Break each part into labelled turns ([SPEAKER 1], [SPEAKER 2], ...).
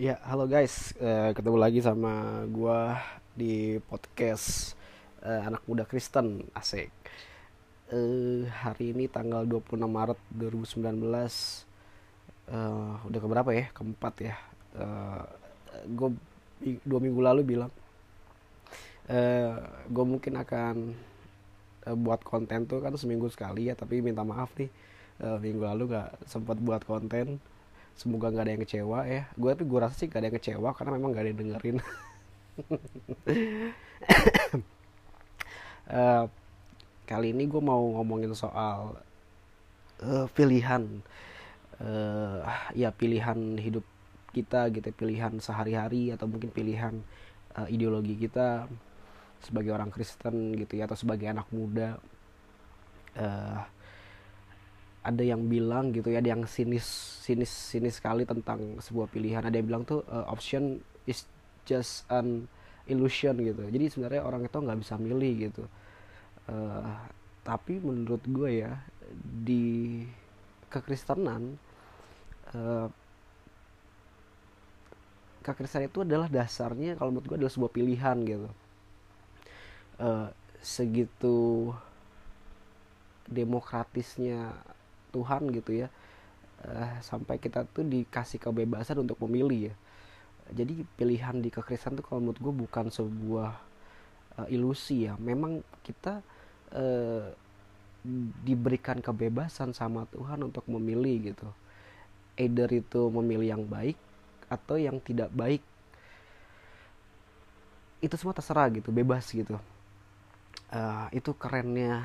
[SPEAKER 1] Ya, halo guys, Eh, ketemu lagi sama gua di podcast eh, Anak Muda Kristen, asik. Eh, hari ini tanggal 26 Maret 2019, eh, udah keberapa ya? Keempat ya. Eh, gue dua minggu lalu bilang, eh, gue mungkin akan eh, buat konten tuh kan seminggu sekali ya, tapi minta maaf nih, eh, minggu lalu gak sempat buat konten semoga nggak ada yang kecewa ya. Gue tapi gue rasa sih gak ada yang kecewa karena memang gak ada yang dengerin. Eh, kali ini gue mau ngomongin soal eh, pilihan eh ya pilihan hidup kita gitu pilihan sehari-hari atau mungkin pilihan eh, ideologi kita sebagai orang Kristen gitu ya atau sebagai anak muda. Eh ada yang bilang gitu ya ada yang sinis sinis sinis sekali tentang sebuah pilihan. Ada yang bilang tuh uh, option is just an illusion gitu. Jadi sebenarnya orang itu nggak bisa milih gitu. Uh, tapi menurut gue ya di kekristenan uh, kekristenan itu adalah dasarnya kalau menurut gue adalah sebuah pilihan gitu. Uh, segitu demokratisnya Tuhan gitu ya. Eh, sampai kita tuh dikasih kebebasan untuk memilih ya. Jadi pilihan di kekristenan tuh kalau menurut gue bukan sebuah eh, ilusi ya. Memang kita eh, diberikan kebebasan sama Tuhan untuk memilih gitu. Either itu memilih yang baik atau yang tidak baik. Itu semua terserah gitu bebas gitu. Eh, itu kerennya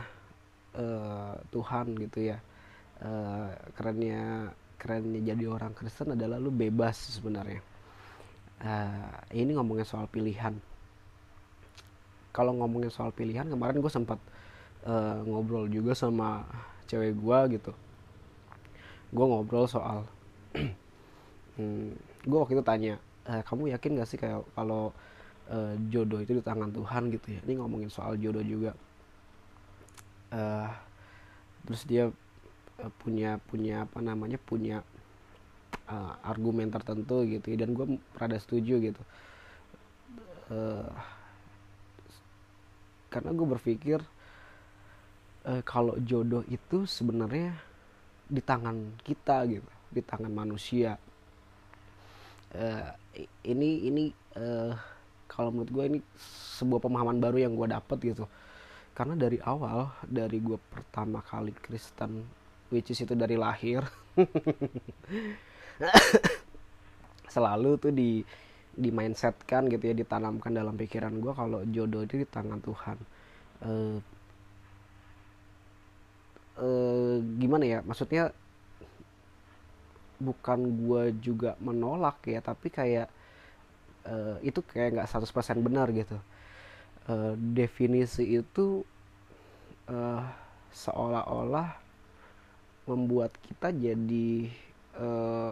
[SPEAKER 1] eh, Tuhan gitu ya Eh, kerennya kerennya jadi orang Kristen adalah lu bebas sebenarnya. Eh, ini ngomongin soal pilihan. Kalau ngomongin soal pilihan kemarin gue sempat eh, ngobrol juga sama cewek gue gitu. Gue ngobrol soal hmm, gue waktu itu tanya "Eh, kamu yakin gak sih kayak kalau eh, jodoh itu di tangan Tuhan gitu ya? Ini ngomongin soal jodoh juga. Eh, terus dia punya punya apa namanya punya eh, argumen tertentu gitu ya dan gue rada setuju gitu. Eh, karena gue berpikir eh, kalau jodoh itu sebenarnya di tangan kita gitu di tangan manusia. Eh, i- ini ini eh, kalau menurut gue ini sebuah pemahaman baru yang gue dapet gitu. Karena dari awal dari gue pertama kali Kristen which is itu dari lahir. Selalu tuh di di mindsetkan gitu ya ditanamkan dalam pikiran gue kalau jodoh itu di tangan Tuhan. Eh, eh, gimana ya maksudnya bukan gue juga menolak ya tapi kayak eh, itu kayak nggak 100% benar gitu. Eh, definisi itu eh, seolah-olah membuat kita jadi eh,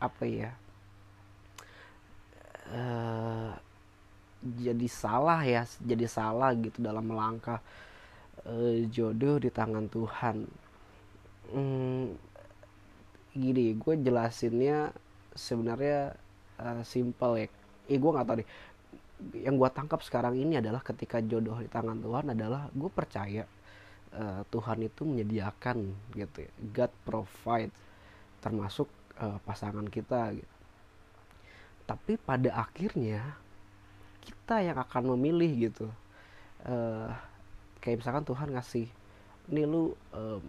[SPEAKER 1] apa ya eh, jadi salah ya jadi salah gitu dalam melangkah eh, jodoh di tangan Tuhan. Hmm, gini gue jelasinnya sebenarnya eh, simple ya. Eh gue nggak tahu deh. Yang gue tangkap sekarang ini adalah ketika jodoh di tangan Tuhan adalah gue percaya eh, Tuhan itu menyediakan gitu ya. God provide termasuk eh, pasangan kita gitu. tapi pada akhirnya kita yang akan memilih gitu. Eh, kayak misalkan Tuhan ngasih ini lu eh,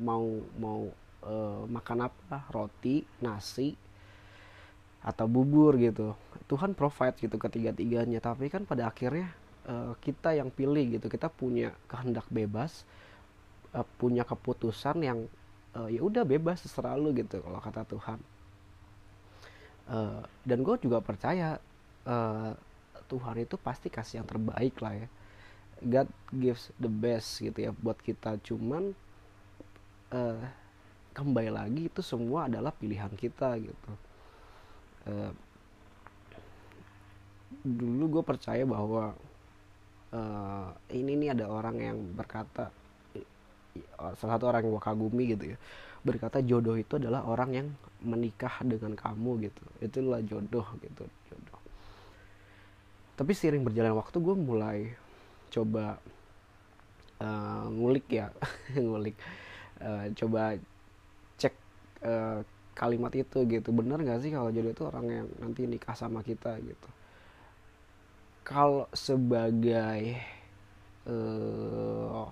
[SPEAKER 1] mau mau eh, makan apa? Roti nasi atau bubur gitu. Tuhan provide gitu ketiga-tiganya. Tapi kan pada akhirnya eh, kita yang pilih gitu. Kita punya kehendak bebas eh, punya keputusan yang eh, ya udah bebas terserah gitu kalau kata Tuhan. Eh, dan gue juga percaya eh, Tuhan itu pasti kasih yang terbaik lah ya. God gives the best gitu ya buat kita. Cuman eh, kembali lagi itu semua adalah pilihan kita gitu. Eh, dulu gue percaya bahwa eh, ini nih ada orang yang berkata salah satu orang yang gue kagumi gitu ya berkata jodoh itu adalah orang yang menikah dengan kamu gitu. Itulah jodoh gitu jodoh. Tapi sering berjalan waktu gue mulai coba uh, ngulik ya ngulik. Uh, coba cek uh, kalimat itu gitu. Bener nggak sih kalau jodoh itu orang yang nanti nikah sama kita gitu kalau sebagai uh,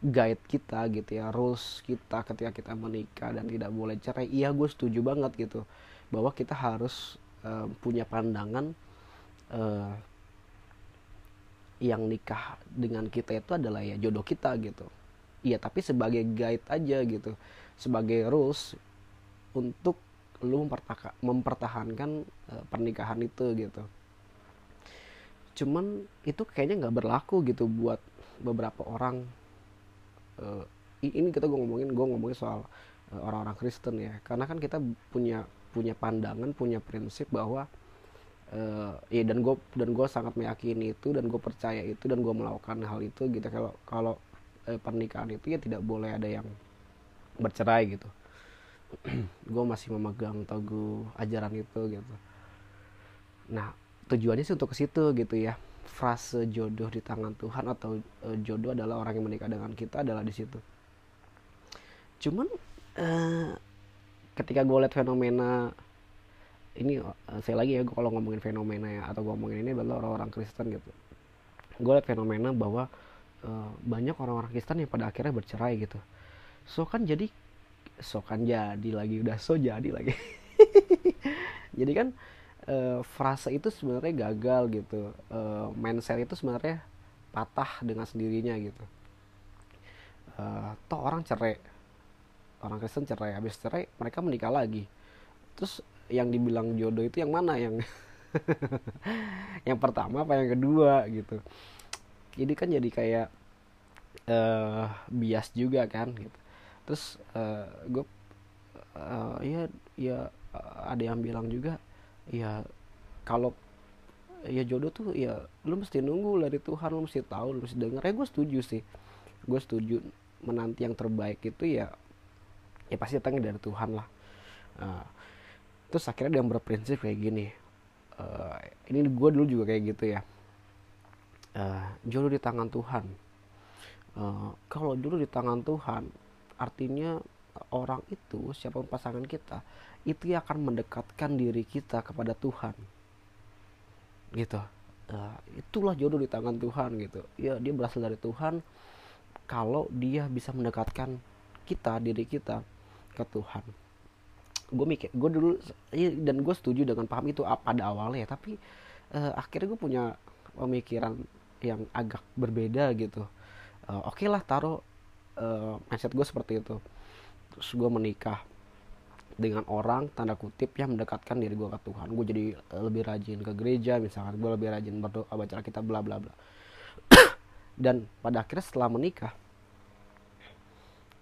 [SPEAKER 1] guide kita gitu ya rules kita ketika kita menikah dan tidak boleh cerai iya gue setuju banget gitu. Bahwa kita harus uh, punya pandangan uh, yang nikah dengan kita itu adalah ya jodoh kita gitu. Iya tapi sebagai guide aja gitu. Sebagai rules untuk lu mempertahankan pernikahan itu gitu cuman itu kayaknya nggak berlaku gitu buat beberapa orang. Uh, ini kita gue ngomongin gue ngomongin soal uh, orang-orang Kristen ya. Karena kan kita punya punya pandangan punya prinsip bahwa uh, ya dan gue dan gue sangat meyakini itu dan gue percaya itu dan gue melakukan hal itu gitu. Kalau kalau uh, pernikahan itu ya tidak boleh ada yang bercerai gitu. Gue masih memegang teguh ajaran itu gitu. Nah tujuannya sih untuk ke situ gitu ya. Frase jodoh di tangan Tuhan atau uh, jodoh adalah orang yang menikah dengan kita adalah di situ. Cuman uh, ketika gue lihat fenomena ini uh, saya lagi ya kalau ngomongin fenomena ya atau gue ngomongin ini adalah orang-orang Kristen gitu. Gue lihat fenomena bahwa uh, banyak orang-orang Kristen yang pada akhirnya bercerai gitu. So kan jadi so kan jadi lagi udah so jadi lagi. Jadi kan uh, frase itu sebenarnya gagal gitu. Uh, mindset itu sebenarnya patah dengan sendirinya gitu. Uh, toh orang cerai. Orang Kristen cerai. Habis cerai mereka menikah lagi. Terus yang dibilang jodoh itu yang mana? Yang yang pertama apa yang kedua gitu. Jadi kan jadi kayak uh, bias juga kan gitu. Terus uh, gue uh, ya ya ada yang bilang juga ya kalau ya jodoh tuh ya lu mesti nunggu dari Tuhan lu mesti tahu lu mesti denger ya gue setuju sih. Gue setuju menanti yang terbaik itu ya ya pasti datangnya dari Tuhan lah. Uh, terus akhirnya dia berprinsip kayak gini. Uh, ini gue dulu juga kayak gitu ya. Uh, jodoh di tangan Tuhan. Uh, kalau jodoh di tangan Tuhan artinya orang itu siapa pasangan kita itu yang akan mendekatkan diri kita kepada Tuhan. Gitu. Uh, itulah jodoh di tangan Tuhan gitu. Ya dia berasal dari Tuhan. Kalau dia bisa mendekatkan kita diri kita ke Tuhan. Gue mikir gue dulu ya, dan gue setuju dengan paham itu pada awalnya. Tapi uh, akhirnya gue punya pemikiran yang agak berbeda gitu. Uh, oke okay lah taruh uh, mindset gue seperti itu terus gue menikah dengan orang tanda kutip yang mendekatkan diri gue ke Tuhan. Gue jadi eh, lebih rajin ke gereja misalkan. Gue lebih rajin berdoa baca kita bla bla bla. Dan pada akhirnya setelah menikah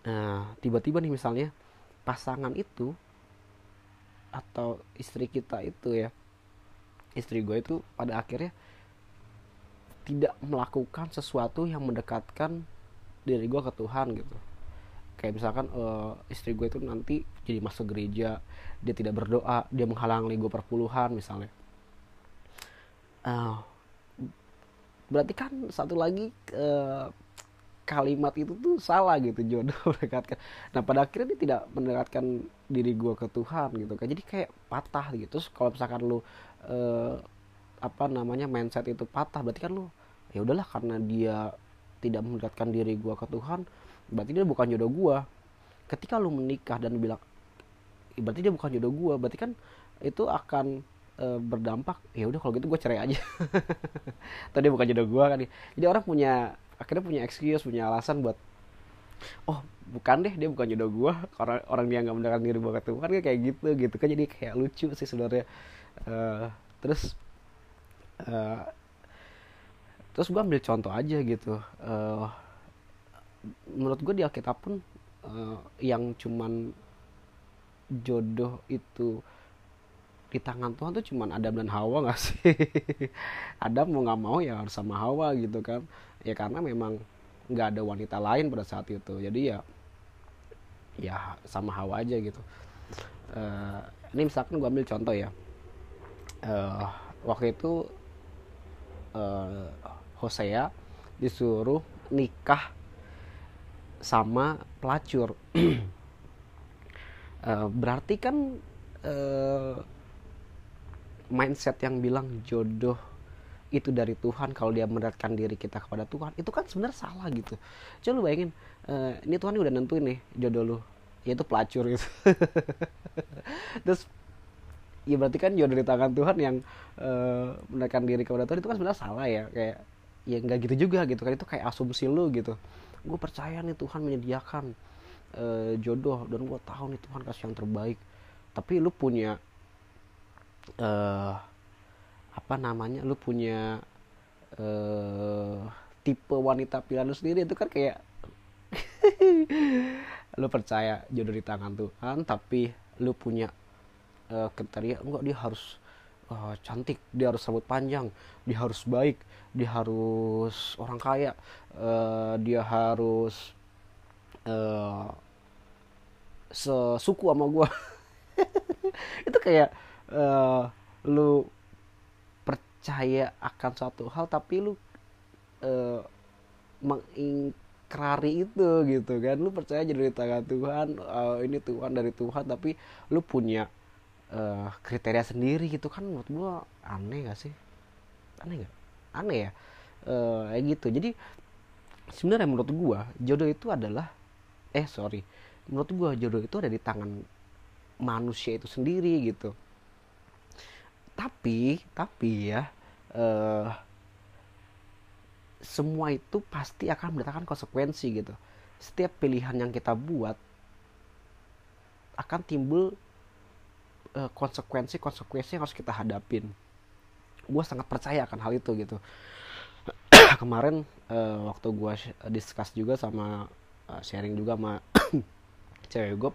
[SPEAKER 1] nah tiba-tiba nih misalnya pasangan itu atau istri kita itu ya istri gue itu pada akhirnya tidak melakukan sesuatu yang mendekatkan diri gue ke Tuhan gitu kayak misalkan uh, istri gue itu nanti jadi masuk gereja dia tidak berdoa dia menghalangi gue perpuluhan misalnya. Uh, berarti kan satu lagi uh, kalimat itu tuh salah gitu jodoh mendekatkan. Nah pada akhirnya dia tidak mendekatkan diri gue ke Tuhan gitu kan. Jadi kayak patah gitu. Terus kalau misalkan lu uh, apa namanya mindset itu patah berarti kan lu ya udahlah karena dia tidak mendekatkan diri gue ke Tuhan berarti dia bukan jodoh gua. Ketika lu menikah dan bilang berarti dia bukan jodoh gua berarti kan itu akan e, berdampak. Ya udah kalau gitu gue cerai aja. Atau dia bukan jodoh gua kan. Jadi orang punya akhirnya punya excuse punya alasan buat oh bukan deh dia bukan jodoh gua. Orang orang dia nggak mendekatkan diri gua ke Tuhan kayak gitu gitu kan. Jadi kayak lucu sih sebenarnya. Uh, terus uh, terus gue ambil contoh aja gitu. Uh, menurut gue di Alkitab pun uh, yang cuman jodoh itu di tangan Tuhan tuh cuman Adam dan Hawa gak sih? Adam mau nggak mau ya harus sama Hawa gitu kan. Ya karena memang nggak ada wanita lain pada saat itu. Jadi ya ya sama Hawa aja gitu. Uh, ini misalkan gue ambil contoh ya. Uh, waktu itu uh, Hosea disuruh nikah sama pelacur. Uh, berarti kan uh, mindset yang bilang jodoh itu dari Tuhan kalau dia mendekatkan diri kita kepada Tuhan itu kan sebenarnya salah gitu. Coba lu bayangin uh, ini Tuhan udah nentuin nih jodoh lu yaitu pelacur gitu. Terus ya berarti kan jodoh di tangan Tuhan yang uh, mendekatkan diri kepada Tuhan itu kan sebenarnya salah ya kayak ya nggak gitu juga gitu kan itu kayak asumsi lu gitu gue percaya nih Tuhan menyediakan uh, jodoh dan gue tahu nih Tuhan kasih yang terbaik. Tapi lu punya uh, apa namanya lu punya uh, tipe wanita pilihan lu sendiri itu kan kayak lu percaya jodoh di tangan Tuhan tapi lu punya uh, kriteria enggak dia harus uh, cantik dia harus rambut panjang dia harus baik dia harus orang kaya uh, dia harus uh, sesuku sama gue itu kayak uh, lu percaya akan suatu hal tapi lu uh, mengingkrari itu gitu kan. Lu percaya jadi di tangan Tuhan uh, ini Tuhan dari Tuhan tapi lu punya uh, kriteria sendiri gitu kan menurut gua aneh gak sih? Aneh gak aneh ya? Uh, kayak gitu. Jadi sebenarnya menurut gua jodoh itu adalah eh sorry menurut gua jodoh itu ada di tangan manusia itu sendiri gitu. Tapi tapi ya uh, semua itu pasti akan mendatangkan konsekuensi gitu. Setiap pilihan yang kita buat akan timbul konsekuensi konsekuensi yang harus kita hadapin. Gue sangat percaya akan hal itu gitu. Kemarin uh, waktu gue discuss juga sama uh, sharing juga sama cewek gue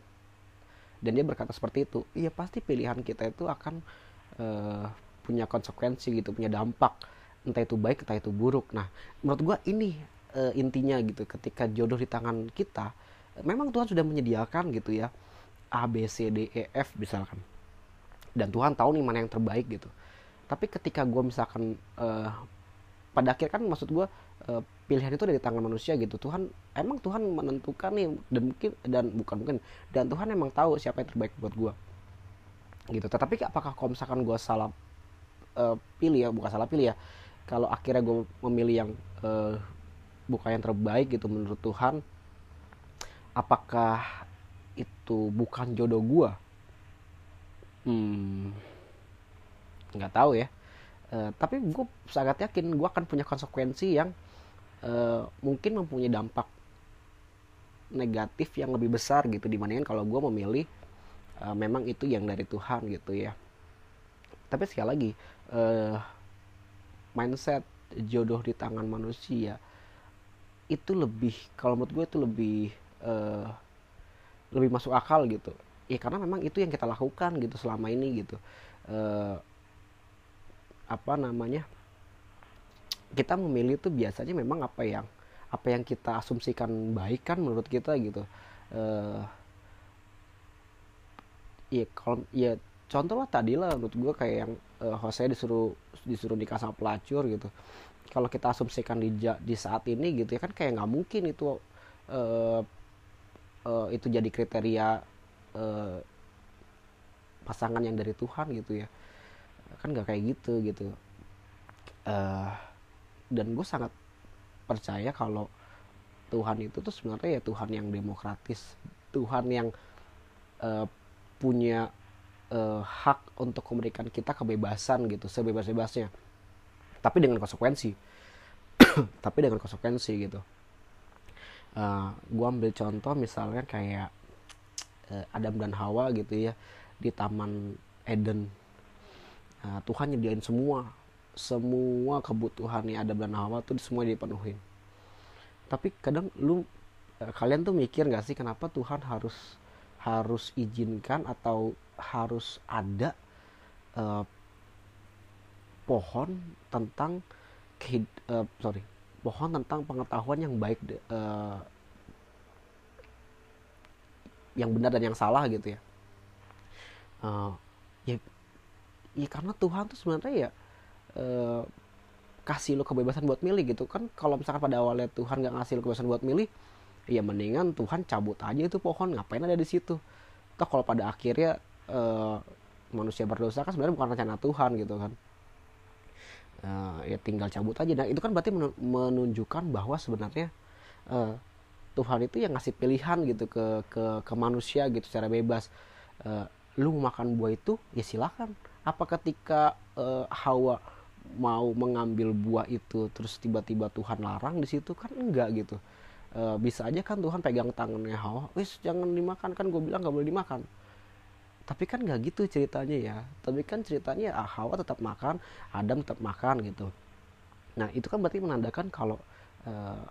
[SPEAKER 1] dan dia berkata seperti itu iya pasti pilihan kita itu akan uh, punya konsekuensi gitu punya dampak. Entah itu baik entah itu buruk. Nah menurut gue ini uh, intinya gitu ketika jodoh di tangan kita memang Tuhan sudah menyediakan gitu ya A B C D E F misalkan dan Tuhan tahu nih mana yang terbaik gitu. Tapi ketika gue misalkan uh, pada akhir kan maksud gue uh, pilihan itu dari tangan manusia gitu. Tuhan emang Tuhan menentukan nih dan mungkin dan bukan mungkin dan Tuhan emang tahu siapa yang terbaik buat gue gitu. Tetapi apakah kalau misalkan gue salah uh, pilih ya bukan salah pilih ya kalau akhirnya gue memilih yang uh, bukan yang terbaik gitu menurut Tuhan apakah itu bukan jodoh gue hmm. Nggak tahu ya. Uh, tapi gue sangat yakin gue akan punya konsekuensi yang uh, mungkin mempunyai dampak negatif yang lebih besar gitu dibandingkan kalau gue memilih uh, memang itu yang dari Tuhan gitu ya. Tapi sekali lagi uh, mindset jodoh di tangan manusia itu lebih kalau menurut gue itu lebih uh, lebih masuk akal gitu ya karena memang itu yang kita lakukan gitu selama ini gitu. Uh, apa namanya? Kita memilih itu biasanya memang apa yang apa yang kita asumsikan baik kan menurut kita gitu. Uh, ya kalau ya contoh lah tadi lah menurut gue kayak yang uh, Jose disuruh disuruh nikah sama pelacur gitu. Kalau kita asumsikan di di saat ini gitu ya kan kayak nggak mungkin itu uh, uh, itu jadi kriteria uh, pasangan yang dari Tuhan gitu ya. Kan nggak kayak gitu gitu. Uh, dan gue sangat percaya kalau Tuhan itu tuh sebenarnya ya Tuhan yang demokratis. Tuhan yang uh, punya uh, hak untuk memberikan kita kebebasan gitu sebebas-bebasnya. Tapi dengan konsekuensi. Tapi dengan konsekuensi gitu. Uh, eh, gue ambil contoh misalnya kayak uh, Adam dan Hawa gitu ya di Taman Eden. Uh, Tuhan nyediain semua semua kebutuhan Adam dan Hawa tuh semua dipenuhin. Tapi kadang lu uh, kalian tuh mikir gak sih kenapa Tuhan harus harus izinkan atau harus ada uh, pohon tentang uh, sorry mohon tentang pengetahuan yang baik uh, yang benar dan yang salah gitu ya. Uh, ya ya karena Tuhan tuh sebenarnya ya uh, kasih lo kebebasan buat milih gitu. Kan kalau misalkan pada awalnya Tuhan nggak ngasih lo kebebasan buat milih ya mendingan Tuhan cabut aja itu pohon ngapain ada di situ? Toh kalau pada akhirnya uh, manusia berdosa kan sebenarnya bukan rencana Tuhan gitu kan. Uh, ya tinggal cabut aja. Nah itu kan berarti menunjukkan bahwa sebenarnya uh, Tuhan itu yang ngasih pilihan gitu ke ke ke manusia gitu secara bebas. Uh, lu makan buah itu ya silakan. Apa ketika uh, Hawa mau mengambil buah itu terus tiba-tiba Tuhan larang di situ? Kan enggak gitu. Uh, bisa aja kan Tuhan pegang tangannya Hawa wis jangan dimakan. Kan gue bilang nggak boleh dimakan. Tapi kan nggak gitu ceritanya ya. Tapi kan ceritanya ah, Hawa tetap makan Adam tetap makan gitu. Nah itu kan berarti menandakan kalau uh,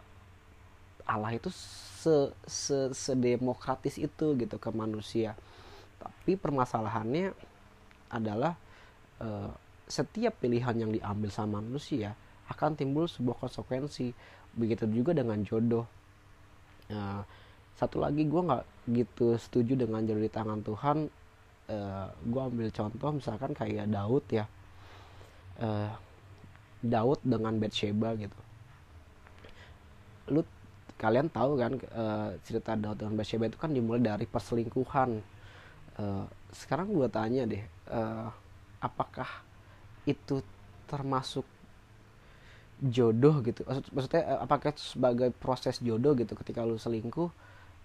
[SPEAKER 1] Allah itu se, se sedemokratis itu gitu ke manusia. Tapi permasalahannya adalah uh, setiap pilihan yang diambil sama manusia akan timbul sebuah konsekuensi. Begitu juga dengan jodoh. Nah, satu lagi gue nggak gitu setuju dengan jodoh di tangan Tuhan. Uh, eh, gue ambil contoh misalkan kayak Daud ya. Uh, Daud dengan Bathsheba gitu. Lu kalian tahu kan uh, cerita Daud dengan Bathsheba itu kan dimulai dari perselingkuhan. Uh, sekarang gue tanya deh uh, apakah itu termasuk jodoh gitu? Maksudnya apakah itu sebagai proses jodoh gitu ketika lu selingkuh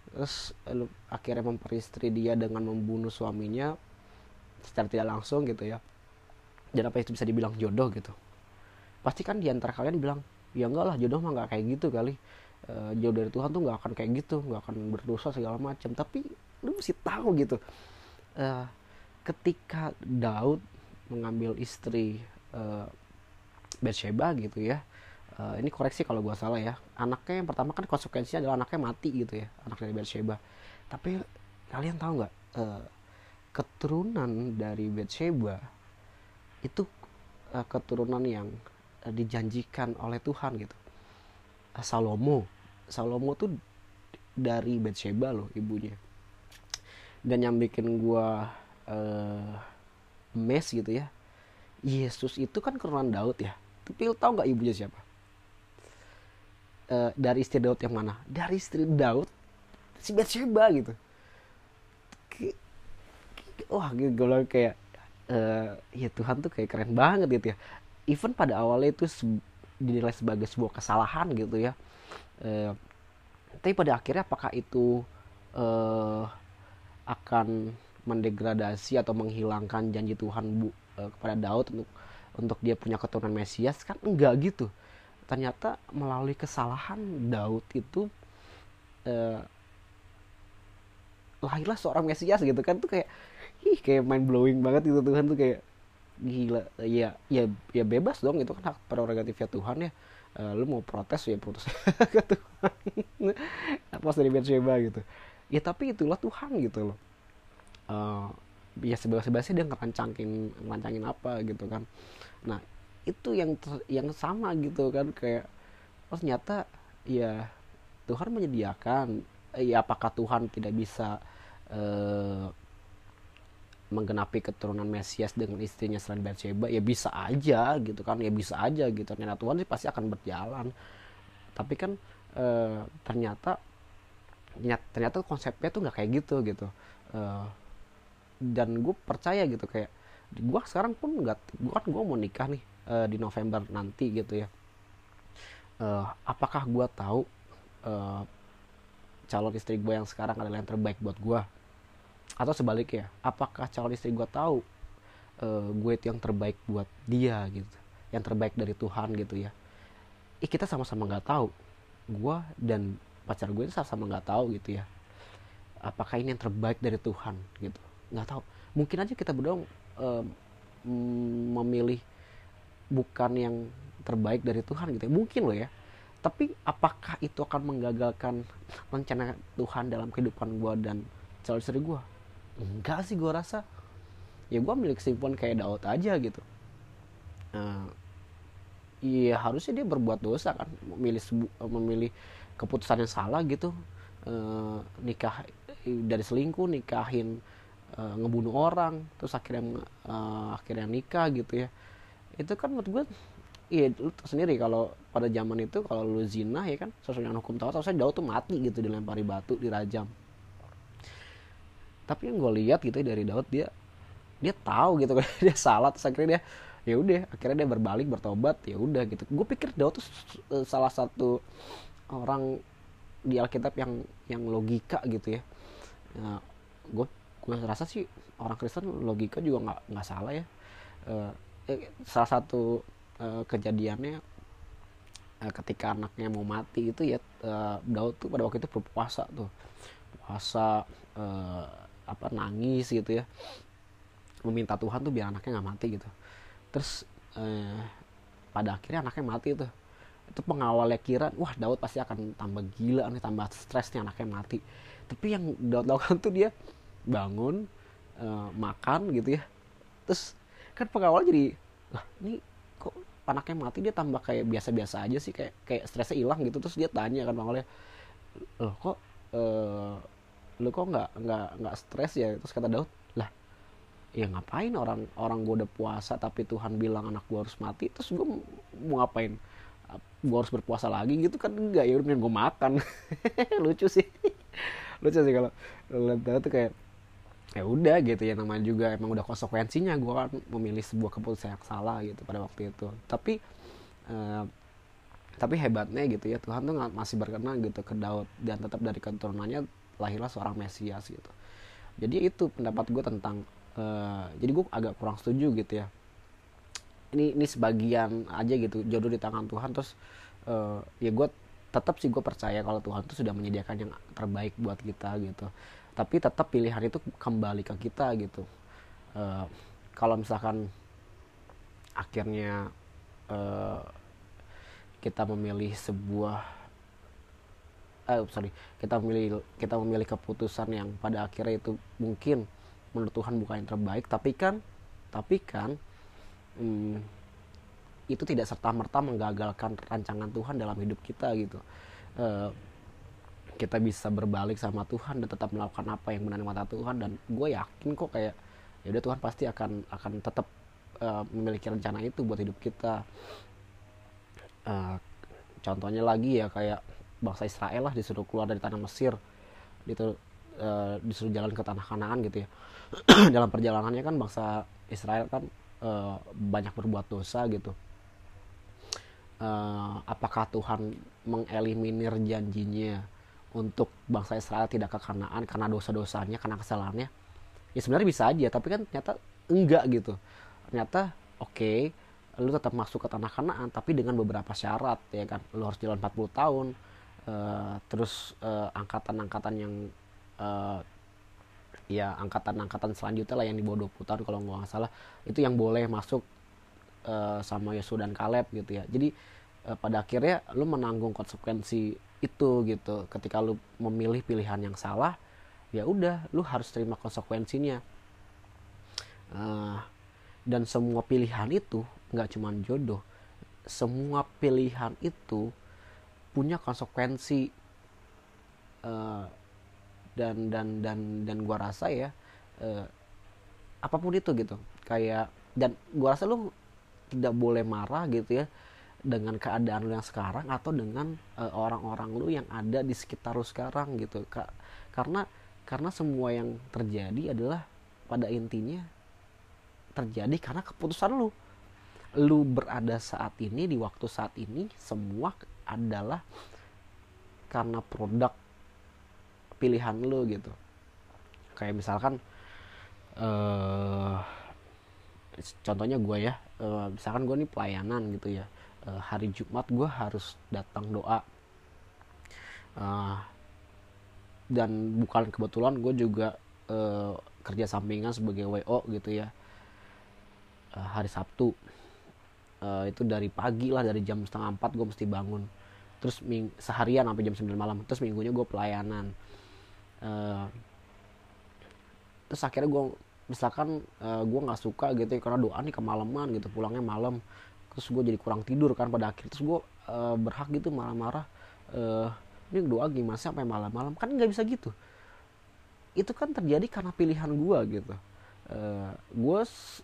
[SPEAKER 1] terus lu akhirnya memperistri dia dengan membunuh suaminya secara tidak langsung gitu ya? Dan apa itu bisa dibilang jodoh gitu? Pasti kan di antara kalian bilang ya enggak lah jodoh mah nggak kayak gitu kali e, jauh dari Tuhan tuh nggak akan kayak gitu nggak akan berdosa segala macam. Tapi lu mesti tahu gitu e, ketika Daud mengambil istri e, Bathsheba gitu ya uh, ini koreksi kalau gue salah ya anaknya yang pertama kan konsekuensinya adalah anaknya mati gitu ya anak dari Bathsheba. Tapi kalian tahu nggak uh, keturunan dari Bathsheba itu uh, keturunan yang uh, dijanjikan oleh Tuhan gitu. uh, Salomo. Salomo tuh dari Bathsheba loh ibunya. Dan yang bikin gue uh, mes gitu ya Yesus itu kan keturunan Daud ya. Tapi lo tau nggak ibunya siapa? Uh, dari istri Daud yang mana? Dari istri Daud si Bathsheba gitu. Wah gue bilang kayak uh, ya Tuhan tuh kayak keren banget gitu ya. Even pada awalnya itu dinilai sebagai sebuah kesalahan gitu ya. Uh, tapi pada akhirnya apakah itu uh, akan mendegradasi atau menghilangkan janji Tuhan bu, uh, kepada Daud untuk untuk dia punya keturunan Mesias? Kan enggak gitu. Ternyata melalui kesalahan Daud itu eh, lahirlah seorang Mesias gitu kan. Tuh kayak ih kayak mind blowing banget itu Tuhan. Tuh kayak gila ya ya ya bebas dong itu kan hak prerogatifnya Tuhan ya. Uh, lu mau protes ya protes ke Tuhan. Apa dari Bathsheba gitu. Ya tapi itulah Tuhan gitu loh. Uh, ya sebebas-bebasnya dia ngerancangin ngerancangin apa gitu kan. Nah itu yang yang sama gitu kan kayak oh ternyata ya Tuhan menyediakan ya apakah Tuhan tidak bisa uh, menggenapi keturunan Mesias dengan istrinya selain Bathsheba ya bisa aja gitu kan ya bisa aja gitu. Ternyata Tuhan sih pasti akan berjalan. Tapi kan uh, ternyata ternyata konsepnya tuh nggak kayak gitu gitu. Uh, dan gue percaya gitu kayak gue sekarang pun nggak gue kan gue mau nikah nih uh, di November nanti gitu ya. Uh, apakah gue tahu uh, calon istri gue yang sekarang adalah yang terbaik buat gue atau sebaliknya apakah calon istri gue tahu uh, gue itu yang terbaik buat dia gitu yang terbaik dari Tuhan gitu ya? Eh, kita sama-sama nggak tahu. Gue dan pacar gue sama-sama nggak tahu gitu ya. Apakah ini yang terbaik dari Tuhan gitu? Nggak tahu. Mungkin aja kita berdua uh, memilih bukan yang terbaik dari Tuhan gitu ya. mungkin loh ya. Tapi apakah itu akan menggagalkan rencana Tuhan dalam kehidupan gue dan calon istri gue enggak sih gue rasa. Ya gue milik kesimpulan kayak Daud aja gitu. Uh, iya harusnya dia berbuat dosa kan. Memilih memilih keputusan yang salah gitu. E, nikah dari selingkuh nikahin e, ngebunuh orang terus akhirnya e, akhirnya nikah gitu ya. Itu kan menurut gue iya lu sendiri kalau pada zaman itu kalau lu zina ya kan sesuai dengan hukum Taurat harusnya Daud tuh mati gitu dilempari batu dirajam tapi yang gue lihat gitu ya dari Daud dia dia tahu gitu kan dia salah terus akhirnya dia ya udah akhirnya dia berbalik bertobat ya udah gitu. Gue pikir Daud tuh salah satu orang di Alkitab yang yang logika gitu ya, ya gue gue rasa sih orang Kristen logika juga nggak nggak salah ya. Uh, eh, salah satu uh, kejadiannya ketika anaknya mau mati itu ya uh, Daud tuh pada waktu itu berpuasa tuh. Puasa uh, apa nangis gitu ya. Meminta Tuhan tuh biar anaknya nggak mati gitu. Terus eh, pada akhirnya anaknya mati tuh. Itu pengawalnya kira wah Daud pasti akan tambah gila nih tambah stres nih anaknya mati. Tapi yang Daud lakukan tuh dia bangun eh, makan gitu ya. Terus kan pengawal jadi lah ini kok anaknya mati dia tambah kayak biasa-biasa aja sih kayak kayak stresnya hilang gitu. Terus dia tanya kan pengawalnya loh kok eh, lu kok nggak nggak nggak stres ya? Terus kata Daud ya ngapain orang orang gue udah puasa tapi Tuhan bilang anak gue harus mati terus gue mau ngapain? Gue harus berpuasa lagi? Gitu kan enggak ya udah gue makan. Lucu sih. Lucu sih kalau lihat tuh kayak ya udah gitu ya namanya juga emang udah konsekuensinya gue kan memilih sebuah keputusan yang salah gitu pada waktu itu. Tapi uh, tapi hebatnya gitu ya Tuhan tuh masih berkenan gitu ke Daud dan tetap dari keturunannya lahirlah seorang Mesias gitu. Jadi itu pendapat gue tentang uh, jadi gue agak kurang setuju gitu ya. Ini ini sebagian aja gitu jodoh di tangan Tuhan terus uh, ya gue tetap sih gue percaya kalau Tuhan itu sudah menyediakan yang terbaik buat kita gitu. Tapi tetap pilihan itu kembali ke kita gitu. Uh, kalau misalkan akhirnya uh, kita memilih sebuah eh sorry kita memilih kita memilih keputusan yang pada akhirnya itu mungkin menurut Tuhan bukan yang terbaik tapi kan tapi kan hmm, itu tidak serta merta menggagalkan rancangan Tuhan dalam hidup kita gitu. Uh, kita bisa berbalik sama Tuhan dan tetap melakukan apa yang benar mata Tuhan dan gue yakin kok kayak ya udah Tuhan pasti akan akan tetap uh, memiliki rencana itu buat hidup kita. Uh, contohnya lagi ya kayak bangsa Israel lah disuruh keluar dari tanah Mesir gitu uh, disuruh jalan ke tanah Kanaan gitu ya. Dalam perjalanannya kan bangsa Israel kan uh, banyak berbuat dosa gitu. Uh, apakah Tuhan mengeliminir janjinya untuk bangsa Israel tidak ke Kanaan karena dosa-dosanya karena kesalahannya? Ya sebenarnya bisa aja tapi kan ternyata enggak gitu. Ternyata oke okay, lu tetap masuk ke tanah Kanaan tapi dengan beberapa syarat ya kan? Lu harus jalan 40 tahun uh, terus angkatan-angkatan uh, yang uh, ya angkatan-angkatan selanjutnya lah yang di bawah 20 tahun kalau nggak salah itu yang boleh masuk uh, sama Yosua dan Kaleb gitu ya. Jadi uh, pada akhirnya lu menanggung konsekuensi itu gitu. Ketika lu memilih pilihan yang salah ya udah lu harus terima konsekuensinya. Uh, dan semua pilihan itu nggak cuma jodoh. Semua pilihan itu punya konsekuensi uh, dan dan dan dan gua rasa ya eh, apa pun itu gitu. Kayak dan gua rasa lu tidak boleh marah gitu ya dengan keadaan lu yang sekarang atau dengan eh, orang-orang lu yang ada di sekitar lu sekarang gitu. Ka karena karena semua yang terjadi adalah pada intinya terjadi karena keputusan lu. Lu berada saat ini di waktu saat ini semua adalah karena produk pilihan lu gitu. Kayak misalkan uh, contohnya gue ya uh, misalkan gue nih pelayanan gitu ya uh, hari Jumat gue harus datang doa. Uh, dan bukan kebetulan gue juga uh, kerja sampingan sebagai WO gitu ya uh, hari Sabtu. Uh, itu dari pagi lah dari jam setengah empat gue mesti bangun terus ming seharian sampai jam 9 malam. Terus minggunya gue pelayanan. Uh, terus akhirnya gue misalkan uh, gue nggak suka gitu ya karena doa nih kemalaman gitu pulangnya malam. Terus gue jadi kurang tidur kan pada akhirnya terus gue uh, berhak gitu marah-marah uh, ini doa gimana sampai malam-malam? Kan nggak bisa gitu. Itu kan terjadi karena pilihan gue gitu. Uh, gue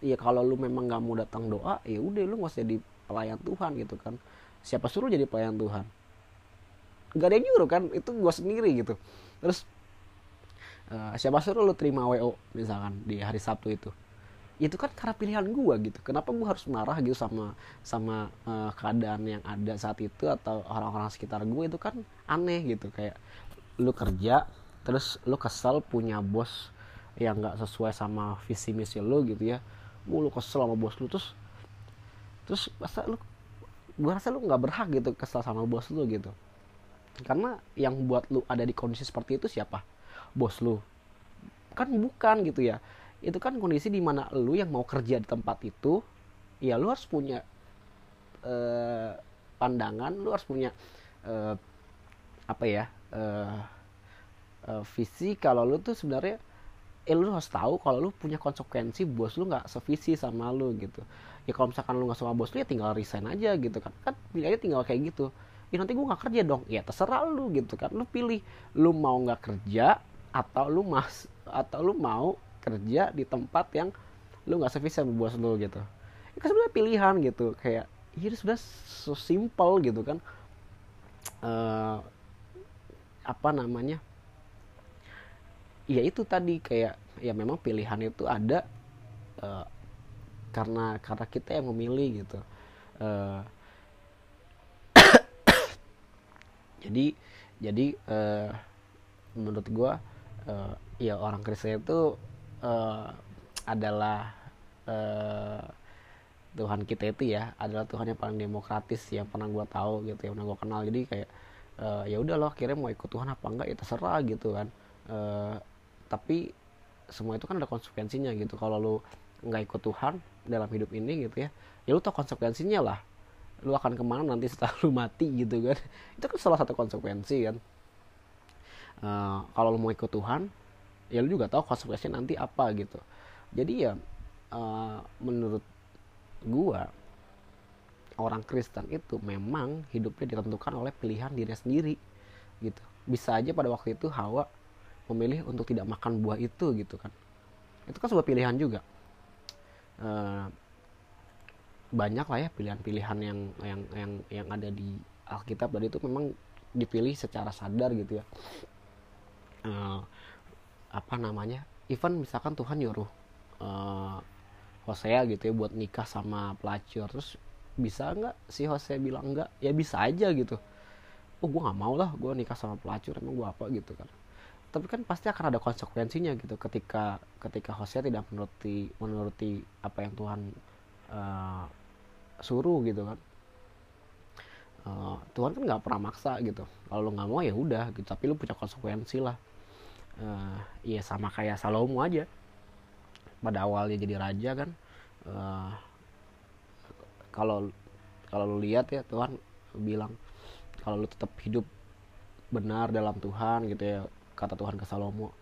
[SPEAKER 1] ya kalau lu memang nggak mau datang doa ya udah lu nggak usah jadi pelayan Tuhan gitu kan. Siapa suruh jadi pelayan Tuhan gak ada yang nyuruh kan? Itu gue sendiri gitu. Terus uh, siapa suruh lu terima wo misalkan di hari Sabtu itu? Itu kan karena pilihan gue gitu. Kenapa gue harus marah gitu sama sama uh, keadaan yang ada saat itu atau orang-orang sekitar gue itu kan aneh gitu. Kayak lu kerja terus lu kesel punya bos yang nggak sesuai sama visi misi lu gitu ya. Lu kesel sama bos lu terus terus masa lu gue rasa lu nggak berhak gitu kesel sama bos lu gitu karena yang buat lu ada di kondisi seperti itu siapa? Bos lu. Kan bukan gitu ya. Itu kan kondisi di mana lu yang mau kerja di tempat itu ya lu harus punya uh, pandangan lu harus punya uh, apa ya uh, uh, visi kalau lu tuh sebenarnya eh lu harus tahu kalau lu punya konsekuensi bos lu nggak sevisi sama lu gitu. Ya kalau misalkan lu nggak sama bos lu ya tinggal resign aja gitu kan. Kan pilihannya tinggal kayak gitu ya nanti gue nggak kerja dong. Ya terserah lu gitu kan. Lu pilih lu mau nggak kerja atau lu mas atau lu mau kerja di tempat yang lu nggak sama bos lu gitu. Itu kan sebenarnya pilihan gitu. Kayak ya sudah so simple gitu kan. Uh, apa namanya? Ya itu tadi kayak ya memang pilihan itu ada uh, karena karena kita yang memilih gitu. Uh, jadi jadi uh, menurut gue uh, ya orang Kristen itu uh, adalah uh, Tuhan kita itu ya adalah Tuhan yang paling demokratis yang pernah gue tahu gitu yang pernah gue kenal. Jadi kayak uh, ya udah loh akhirnya mau ikut Tuhan apa enggak ya terserah gitu kan. Uh, tapi semua itu kan ada konsekuensinya gitu. Kalau lu nggak ikut Tuhan dalam hidup ini gitu ya ya lu tau konsekuensinya lah lu akan ke mana nanti setelah lu mati gitu kan. Itu kan salah satu konsekuensi kan. Uh, kalau lu mau ikut Tuhan ya lu juga tahu konsekuensinya nanti apa gitu. Jadi ya uh, menurut gua orang Kristen itu memang hidupnya ditentukan oleh pilihan diri sendiri gitu. Bisa aja pada waktu itu Hawa memilih untuk tidak makan buah itu gitu kan. Itu kan sebuah pilihan juga. Uh, banyak lah ya pilihan-pilihan yang yang yang yang ada di Alkitab dan itu memang dipilih secara sadar gitu ya. Uh, apa namanya? Even misalkan Tuhan nyuruh uh, Hosea gitu ya buat nikah sama pelacur terus bisa nggak si Hosea bilang enggak ya bisa aja gitu. Oh gue nggak mau lah gue nikah sama pelacur emang gue apa gitu kan. Tapi kan pasti akan ada konsekuensinya gitu ketika ketika Hosea tidak menuruti menuruti apa yang Tuhan uh, suruh gitu kan. Uh, Tuhan kan nggak pernah maksa gitu. Kalau lo nggak mau ya udah gitu. Tapi lo punya konsekuensi lah. Uh, ya sama kayak Salomo aja. Pada awalnya jadi raja kan. Uh, kalau kalau lu lihat ya Tuhan bilang kalau lu tetap hidup benar dalam Tuhan gitu ya kata Tuhan ke Salomo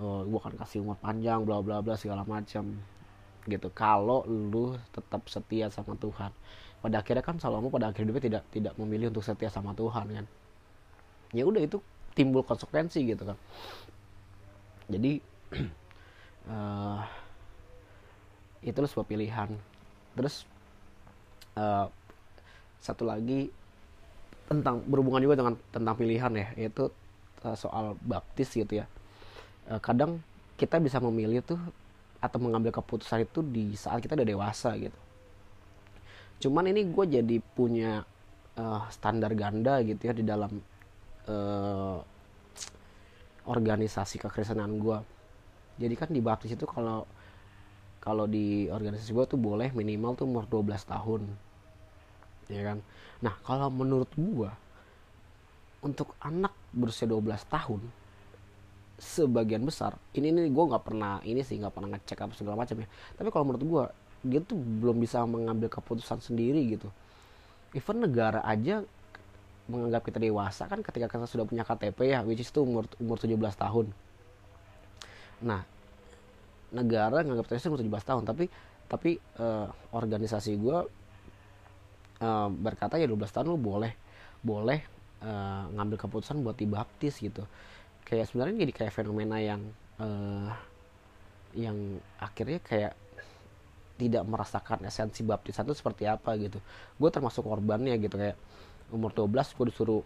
[SPEAKER 1] uh, gue akan kasih umur panjang bla bla bla segala macam gitu. Kalau lu tetap setia sama Tuhan. Pada akhirnya kan Salomo pada akhirnya hidupnya tidak tidak memilih untuk setia sama Tuhan kan. Ya udah itu timbul konsekuensi gitu kan. Jadi uh, itu sebuah pilihan. Terus uh, satu lagi tentang berhubungan juga dengan tentang pilihan ya yaitu uh, soal baptis gitu ya. Uh, kadang kita bisa memilih tuh atau mengambil keputusan itu di saat kita udah dewasa gitu. Cuman ini gue jadi punya uh, standar ganda gitu ya di dalam uh, organisasi kekristenan gue jadi kan di baptis itu kalau kalau di organisasi gue tuh boleh minimal tuh umur 12 tahun. Ya kan? Nah kalau menurut gue untuk anak berusia 12 tahun sebagian besar ini ini gue nggak pernah ini sih nggak pernah ngecek apa segala macam ya. Tapi kalau menurut gue dia tuh belum bisa mengambil keputusan sendiri gitu. Even negara aja menganggap kita dewasa kan ketika kita sudah punya KTP ya which is itu umur umur 17 tahun. Nah negara menganggap kita umur 17 tahun tapi tapi uh, organisasi gue uh, berkata ya 12 tahun lu boleh boleh uh, ngambil keputusan buat dibaptis gitu kayak sebenarnya jadi kayak fenomena yang uh, yang akhirnya kayak tidak merasakan esensi baptisan itu seperti apa gitu. Gue termasuk korbannya gitu kayak umur 12 gue disuruh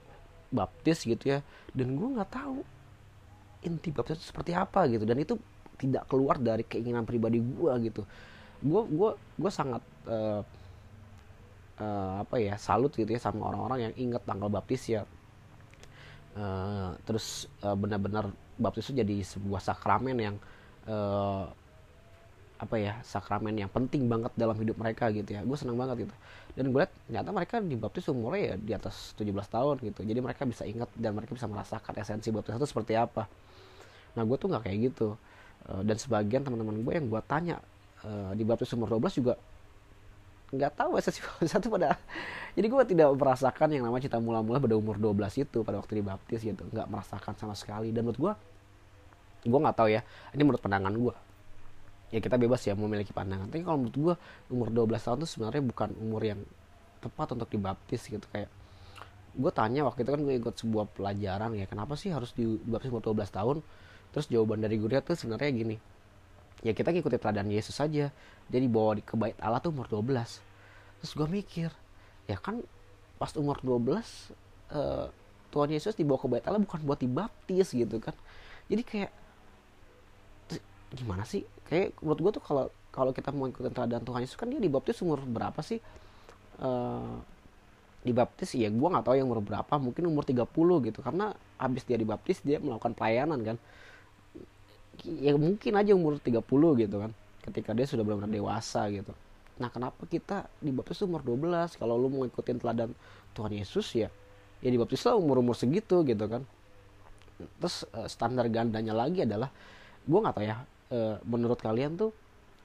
[SPEAKER 1] baptis gitu ya dan gue nggak tahu inti baptis itu seperti apa gitu. Dan itu tidak keluar dari keinginan pribadi gue gitu. Gue gue gue sangat uh, uh, apa ya salut gitu ya sama orang-orang yang inget tanggal baptis ya uh, terus uh, benar-benar baptis itu jadi sebuah sakramen yang uh, apa ya sakramen yang penting banget dalam hidup mereka gitu ya. Gue senang banget gitu. Dan gue lihat ternyata mereka dibaptis umurnya ya di atas 17 tahun gitu. Jadi mereka bisa ingat dan mereka bisa merasakan esensi baptis itu seperti apa. Nah gue tuh nggak kayak gitu. Dan sebagian teman-teman gue yang gue tanya di baptis umur 12 juga nggak tahu esensi baptis itu pada jadi gue tidak merasakan yang namanya cinta mula-mula pada umur 12 itu pada waktu dibaptis gitu. Nggak merasakan sama sekali. Dan menurut gue gue nggak tahu ya. Ini menurut pandangan gue ya kita bebas ya memiliki pandangan. Tapi kalau menurut gue umur 12 tahun itu sebenarnya bukan umur yang tepat untuk dibaptis gitu. Kayak gue tanya waktu itu kan gue ikut sebuah pelajaran ya kenapa sih harus dibaptis umur 12 tahun? Terus jawaban dari gurunya tuh sebenarnya gini ya kita ngikutin teladan Yesus saja. Jadi bawa ke bait Allah tuh umur 12 terus gue mikir ya kan pas umur 12 uh, eh, Tuhan Yesus dibawa ke bait Allah bukan buat dibaptis gitu kan. Jadi kayak gimana sih? Kayak menurut gue tuh kalau kalau kita mau ikutin teladan Tuhan Yesus kan dia dibaptis umur berapa sih? Uh, dibaptis ya gue nggak tahu yang umur berapa mungkin umur 30 gitu. Karena habis dia dibaptis dia melakukan pelayanan kan ya mungkin aja umur 30 gitu kan. Ketika dia sudah benar-benar dewasa gitu. Nah kenapa kita dibaptis umur 12 kalau lu mau ikutin teladan Tuhan Yesus ya ya dibaptis lah umur-umur segitu gitu kan. Terus eh, standar gandanya lagi adalah gue nggak tahu ya e, menurut kalian tuh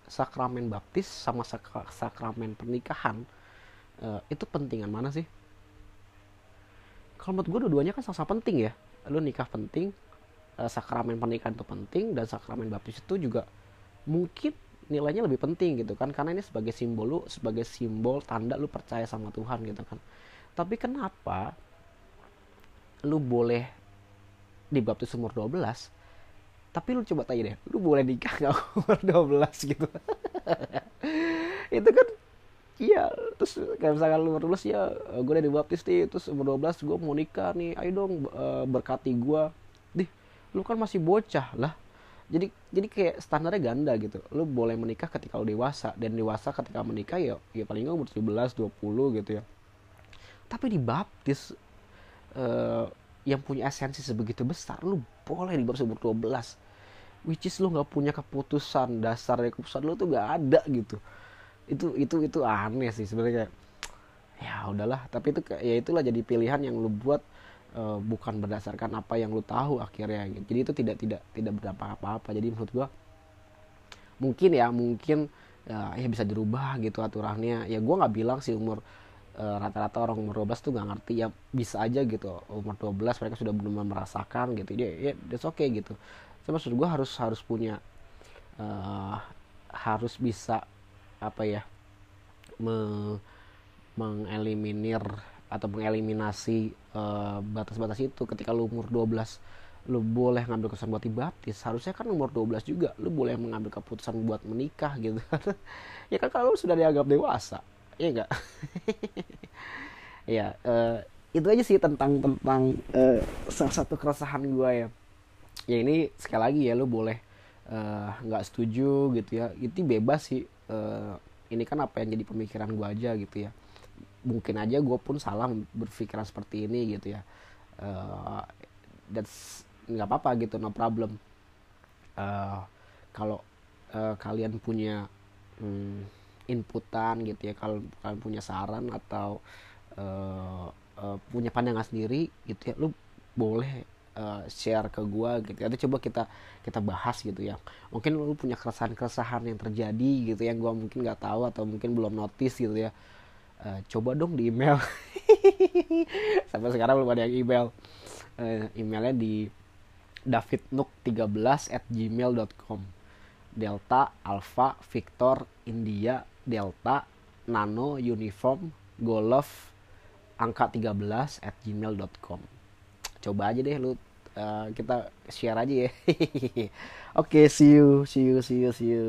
[SPEAKER 1] sakramen baptis sama sak sakramen pernikahan e, itu pentingan mana sih? Kalau menurut gue dua-duanya kan sama-sama penting ya. Lu nikah penting e, sakramen pernikahan itu penting dan sakramen baptis itu juga mungkin nilainya lebih penting gitu kan. Karena ini sebagai simbol lu sebagai simbol tanda lu percaya sama Tuhan gitu kan. Tapi kenapa lu boleh dibaptis umur 12 tapi lu coba tanya deh lu boleh nikah gak umur 12 gitu? Itu kan iya terus kayak misalkan lu umur 12 ya gue udah dibaptis nih terus umur 12 gue mau nikah nih ayo dong uh, berkati gue lu kan masih bocah lah. Jadi jadi kayak standarnya ganda gitu. Lu boleh menikah ketika lu dewasa. Dan dewasa ketika menikah ya ya paling nggak umur 17 20 gitu ya. Tapi dibaptis uh, yang punya esensi sebegitu besar lu boleh dibaptis umur 12 which is lu nggak punya keputusan dasar dari keputusan lu tuh nggak ada gitu. Itu itu itu aneh sih sebenarnya. Ya udahlah. Tapi itu ya itulah jadi pilihan yang lu buat uh, bukan berdasarkan apa yang lu tahu akhirnya gitu. jadi itu tidak tidak tidak berdampak apa-apa. Jadi menurut gua mungkin ya mungkin ya, ya bisa dirubah gitu aturannya. Ya gua nggak bilang sih umur eh, rata-rata uh, orang umur 12 tuh nggak ngerti. Ya bisa aja gitu umur 12 mereka sudah belum merasakan gitu. Dia ya that's okay gitu. Saya maksud gue harus harus punya uh, harus bisa apa ya me, mengeliminir atau mengeliminasi eh, batas-batas itu. Ketika lu umur 12 lu boleh ngambil keputusan buat dibaptis harusnya kan umur 12 juga lu boleh mengambil keputusan buat menikah gitu. Ya kan kalau lu sudah dianggap dewasa ya enggak ya uh, itu aja sih tentang tentang uh, salah satu keresahan gue ya. Ya ini sekali lagi ya lo boleh eh, nggak uh, setuju gitu ya. Itu bebas sih uh, ini kan apa yang jadi pemikiran gue aja gitu ya mungkin aja gue pun salah berpikiran seperti ini gitu ya. Uh, that's nggak apa-apa gitu no problem. Uh, kalau uh, kalian punya um, inputan gitu ya kalau kalian punya saran atau uh, uh, punya pandangan sendiri gitu ya lu boleh uh, share ke gue gitu nanti coba kita kita bahas gitu ya. Mungkin lu punya keresahan-keresahan yang terjadi gitu yang gue mungkin nggak tahu atau mungkin belum notice gitu ya uh, coba dong di email. Sampai sekarang belum ada yang email. Uh, emailnya di davidnuk13 at gmail.com Delta Alpha Victor India Delta Nano Uniform golove angka 13 at gmail.com coba aja deh lu uh, kita share aja ya. Oke okay, see you see you see you see you